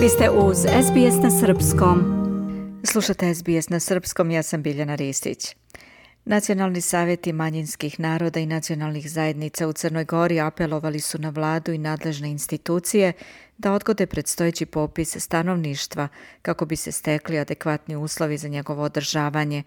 Vi ste uz SBS na Srpskom. Slušate SBS na Srpskom, ja sam Biljana Ristić. Nacionalni savjeti manjinskih naroda i nacionalnih zajednica u Crnoj Gori apelovali su na vladu i nadležne institucije da odgode predstojeći popis stanovništva kako bi se stekli adekvatni uslovi za njegovo održavanje.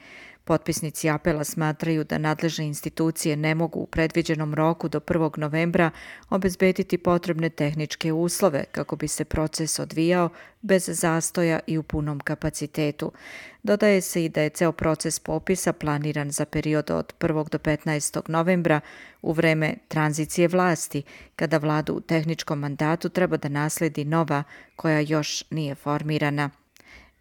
Potpisnici apela smatraju da nadležne institucije ne mogu u predviđenom roku do 1. novembra obezbediti potrebne tehničke uslove kako bi se proces odvijao bez zastoja i u punom kapacitetu. Dodaje se i da je ceo proces popisa planiran za period od 1. do 15. novembra u vreme tranzicije vlasti, kada vladu u tehničkom mandatu treba da nasledi nova koja još nije formirana.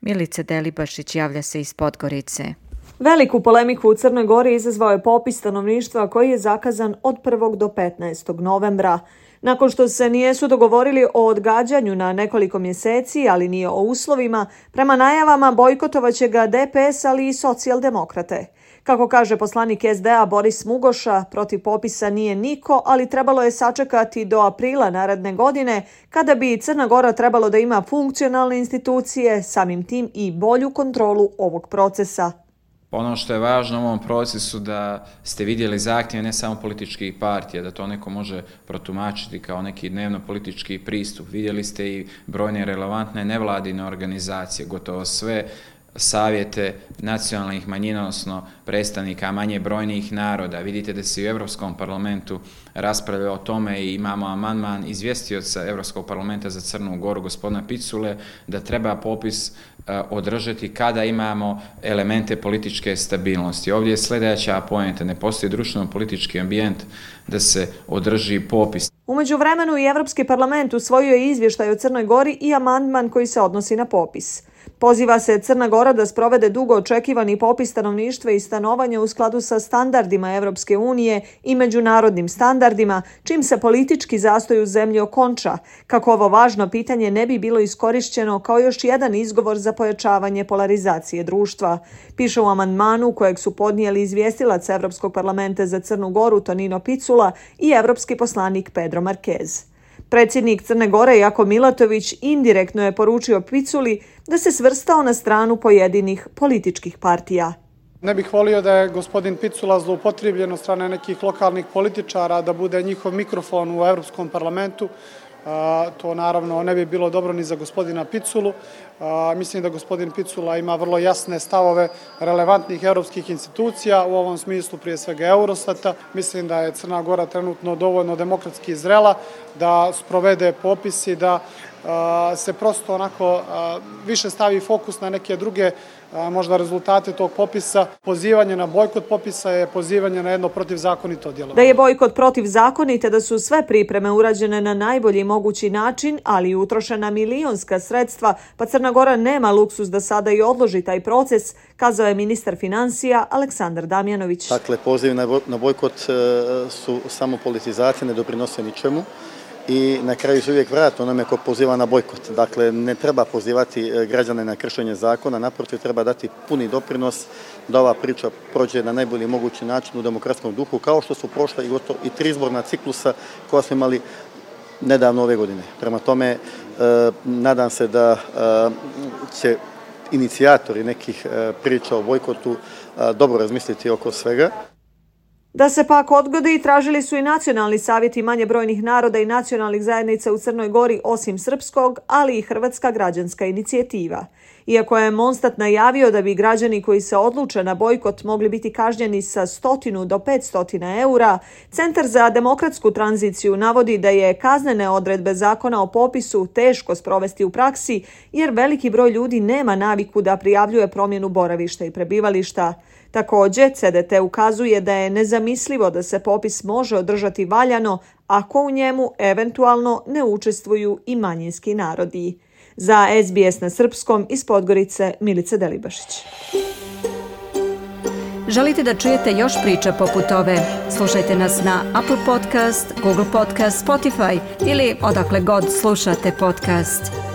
Milica Delibašić javlja se iz Podgorice. Veliku polemiku u Crnoj Gori izazvao je popis stanovništva koji je zakazan od 1. do 15. novembra. Nakon što se nijesu dogovorili o odgađanju na nekoliko mjeseci, ali nije o uslovima, prema najavama bojkotovaće ga DPS, ali i socijaldemokrate. Kako kaže poslanik SDA Boris Mugoša, protiv popisa nije niko, ali trebalo je sačekati do aprila naredne godine, kada bi Crna Gora trebalo da ima funkcionalne institucije, samim tim i bolju kontrolu ovog procesa. Ono što je važno u ovom procesu da ste vidjeli zahtjeve ne samo političkih partija, da to neko može protumačiti kao neki dnevno politički pristup. Vidjeli ste i brojne relevantne nevladine organizacije, gotovo sve savjete nacionalnih manjina, odnosno predstavnika manje brojnih naroda. Vidite da se u Evropskom parlamentu raspravlja o tome i imamo amandman izvjestioca Evropskog parlamenta za Crnu Goru, gospodina Picule, da treba popis e, održati kada imamo elemente političke stabilnosti. Ovdje je sljedeća pojenta, ne postoji društveno-politički ambijent da se održi popis. Umeđu vremenu i Evropski parlament usvojio je izvještaj o Crnoj Gori i amandman koji se odnosi na popis. Poziva se Crna Gora da sprovede dugo očekivani popis stanovništva i stanovanja u skladu sa standardima Evropske unije i međunarodnim standardima, čim se politički zastoj u zemlji okonča, kako ovo važno pitanje ne bi bilo iskorišćeno kao još jedan izgovor za pojačavanje polarizacije društva. Piše u amandmanu kojeg su podnijeli izvjestilac Evropskog parlamenta za Crnu Goru Tonino Picula i evropski poslanik Pedro Marquez. Predsjednik Crne Gore Jako Milatović indirektno je poručio Piculi da se svrstao na stranu pojedinih političkih partija. Ne bih volio da je gospodin Picula zloupotrijebljen od strane nekih lokalnih političara da bude njihov mikrofon u Evropskom parlamentu. To naravno ne bi bilo dobro ni za gospodina Piculu. Mislim da gospodin Picula ima vrlo jasne stavove relevantnih evropskih institucija, u ovom smislu prije svega Eurostata. Mislim da je Crna Gora trenutno dovoljno demokratski izrela da sprovede popisi, da se prosto onako više stavi fokus na neke druge možda rezultate tog popisa. Pozivanje na bojkot popisa je pozivanje na jedno protivzakonito djelo. Da je bojkot protivzakonite, da su sve pripreme urađene na najbolji mogući način, ali i utrošena milionska sredstva, pa Crna Gora nema luksus da sada i odloži taj proces, kazao je ministar financija Aleksandar Damjanović. Dakle, poziv na bojkot e, su samo politizacije, ne doprinose ničemu i na kraju se uvijek vrati onome ko poziva na bojkot. Dakle, ne treba pozivati e, građane na kršenje zakona, naprotiv treba dati puni doprinos da ova priča prođe na najbolji mogući način u demokratskom duhu, kao što su prošla i gotovo i tri izborna ciklusa koja smo imali nedavno ove godine. Prema tome, e, nadam se da e, će inicijatori nekih priča o bojkotu dobro razmisliti oko svega. Da se pak odgodi, tražili su i nacionalni savjeti manje brojnih naroda i nacionalnih zajednica u Crnoj Gori osim srpskog, ali i Hrvatska građanska inicijativa. Iako je Monstat najavio da bi građani koji se odluče na bojkot mogli biti kažnjeni sa stotinu do pet stotina eura, Centar za demokratsku tranziciju navodi da je kaznene odredbe zakona o popisu teško sprovesti u praksi jer veliki broj ljudi nema naviku da prijavljuje promjenu boravišta i prebivališta. Također, CDT ukazuje da je nezamislivo da se popis može održati valjano ako u njemu eventualno ne učestvuju i manjinski narodi. Za SBS na Srpskom iz Podgorice Milica Delibašić. Želite da čujete još priča poput ove? Slušajte nas na Apple Podcast, Google Podcast, Spotify ili odakle god slušate podcast.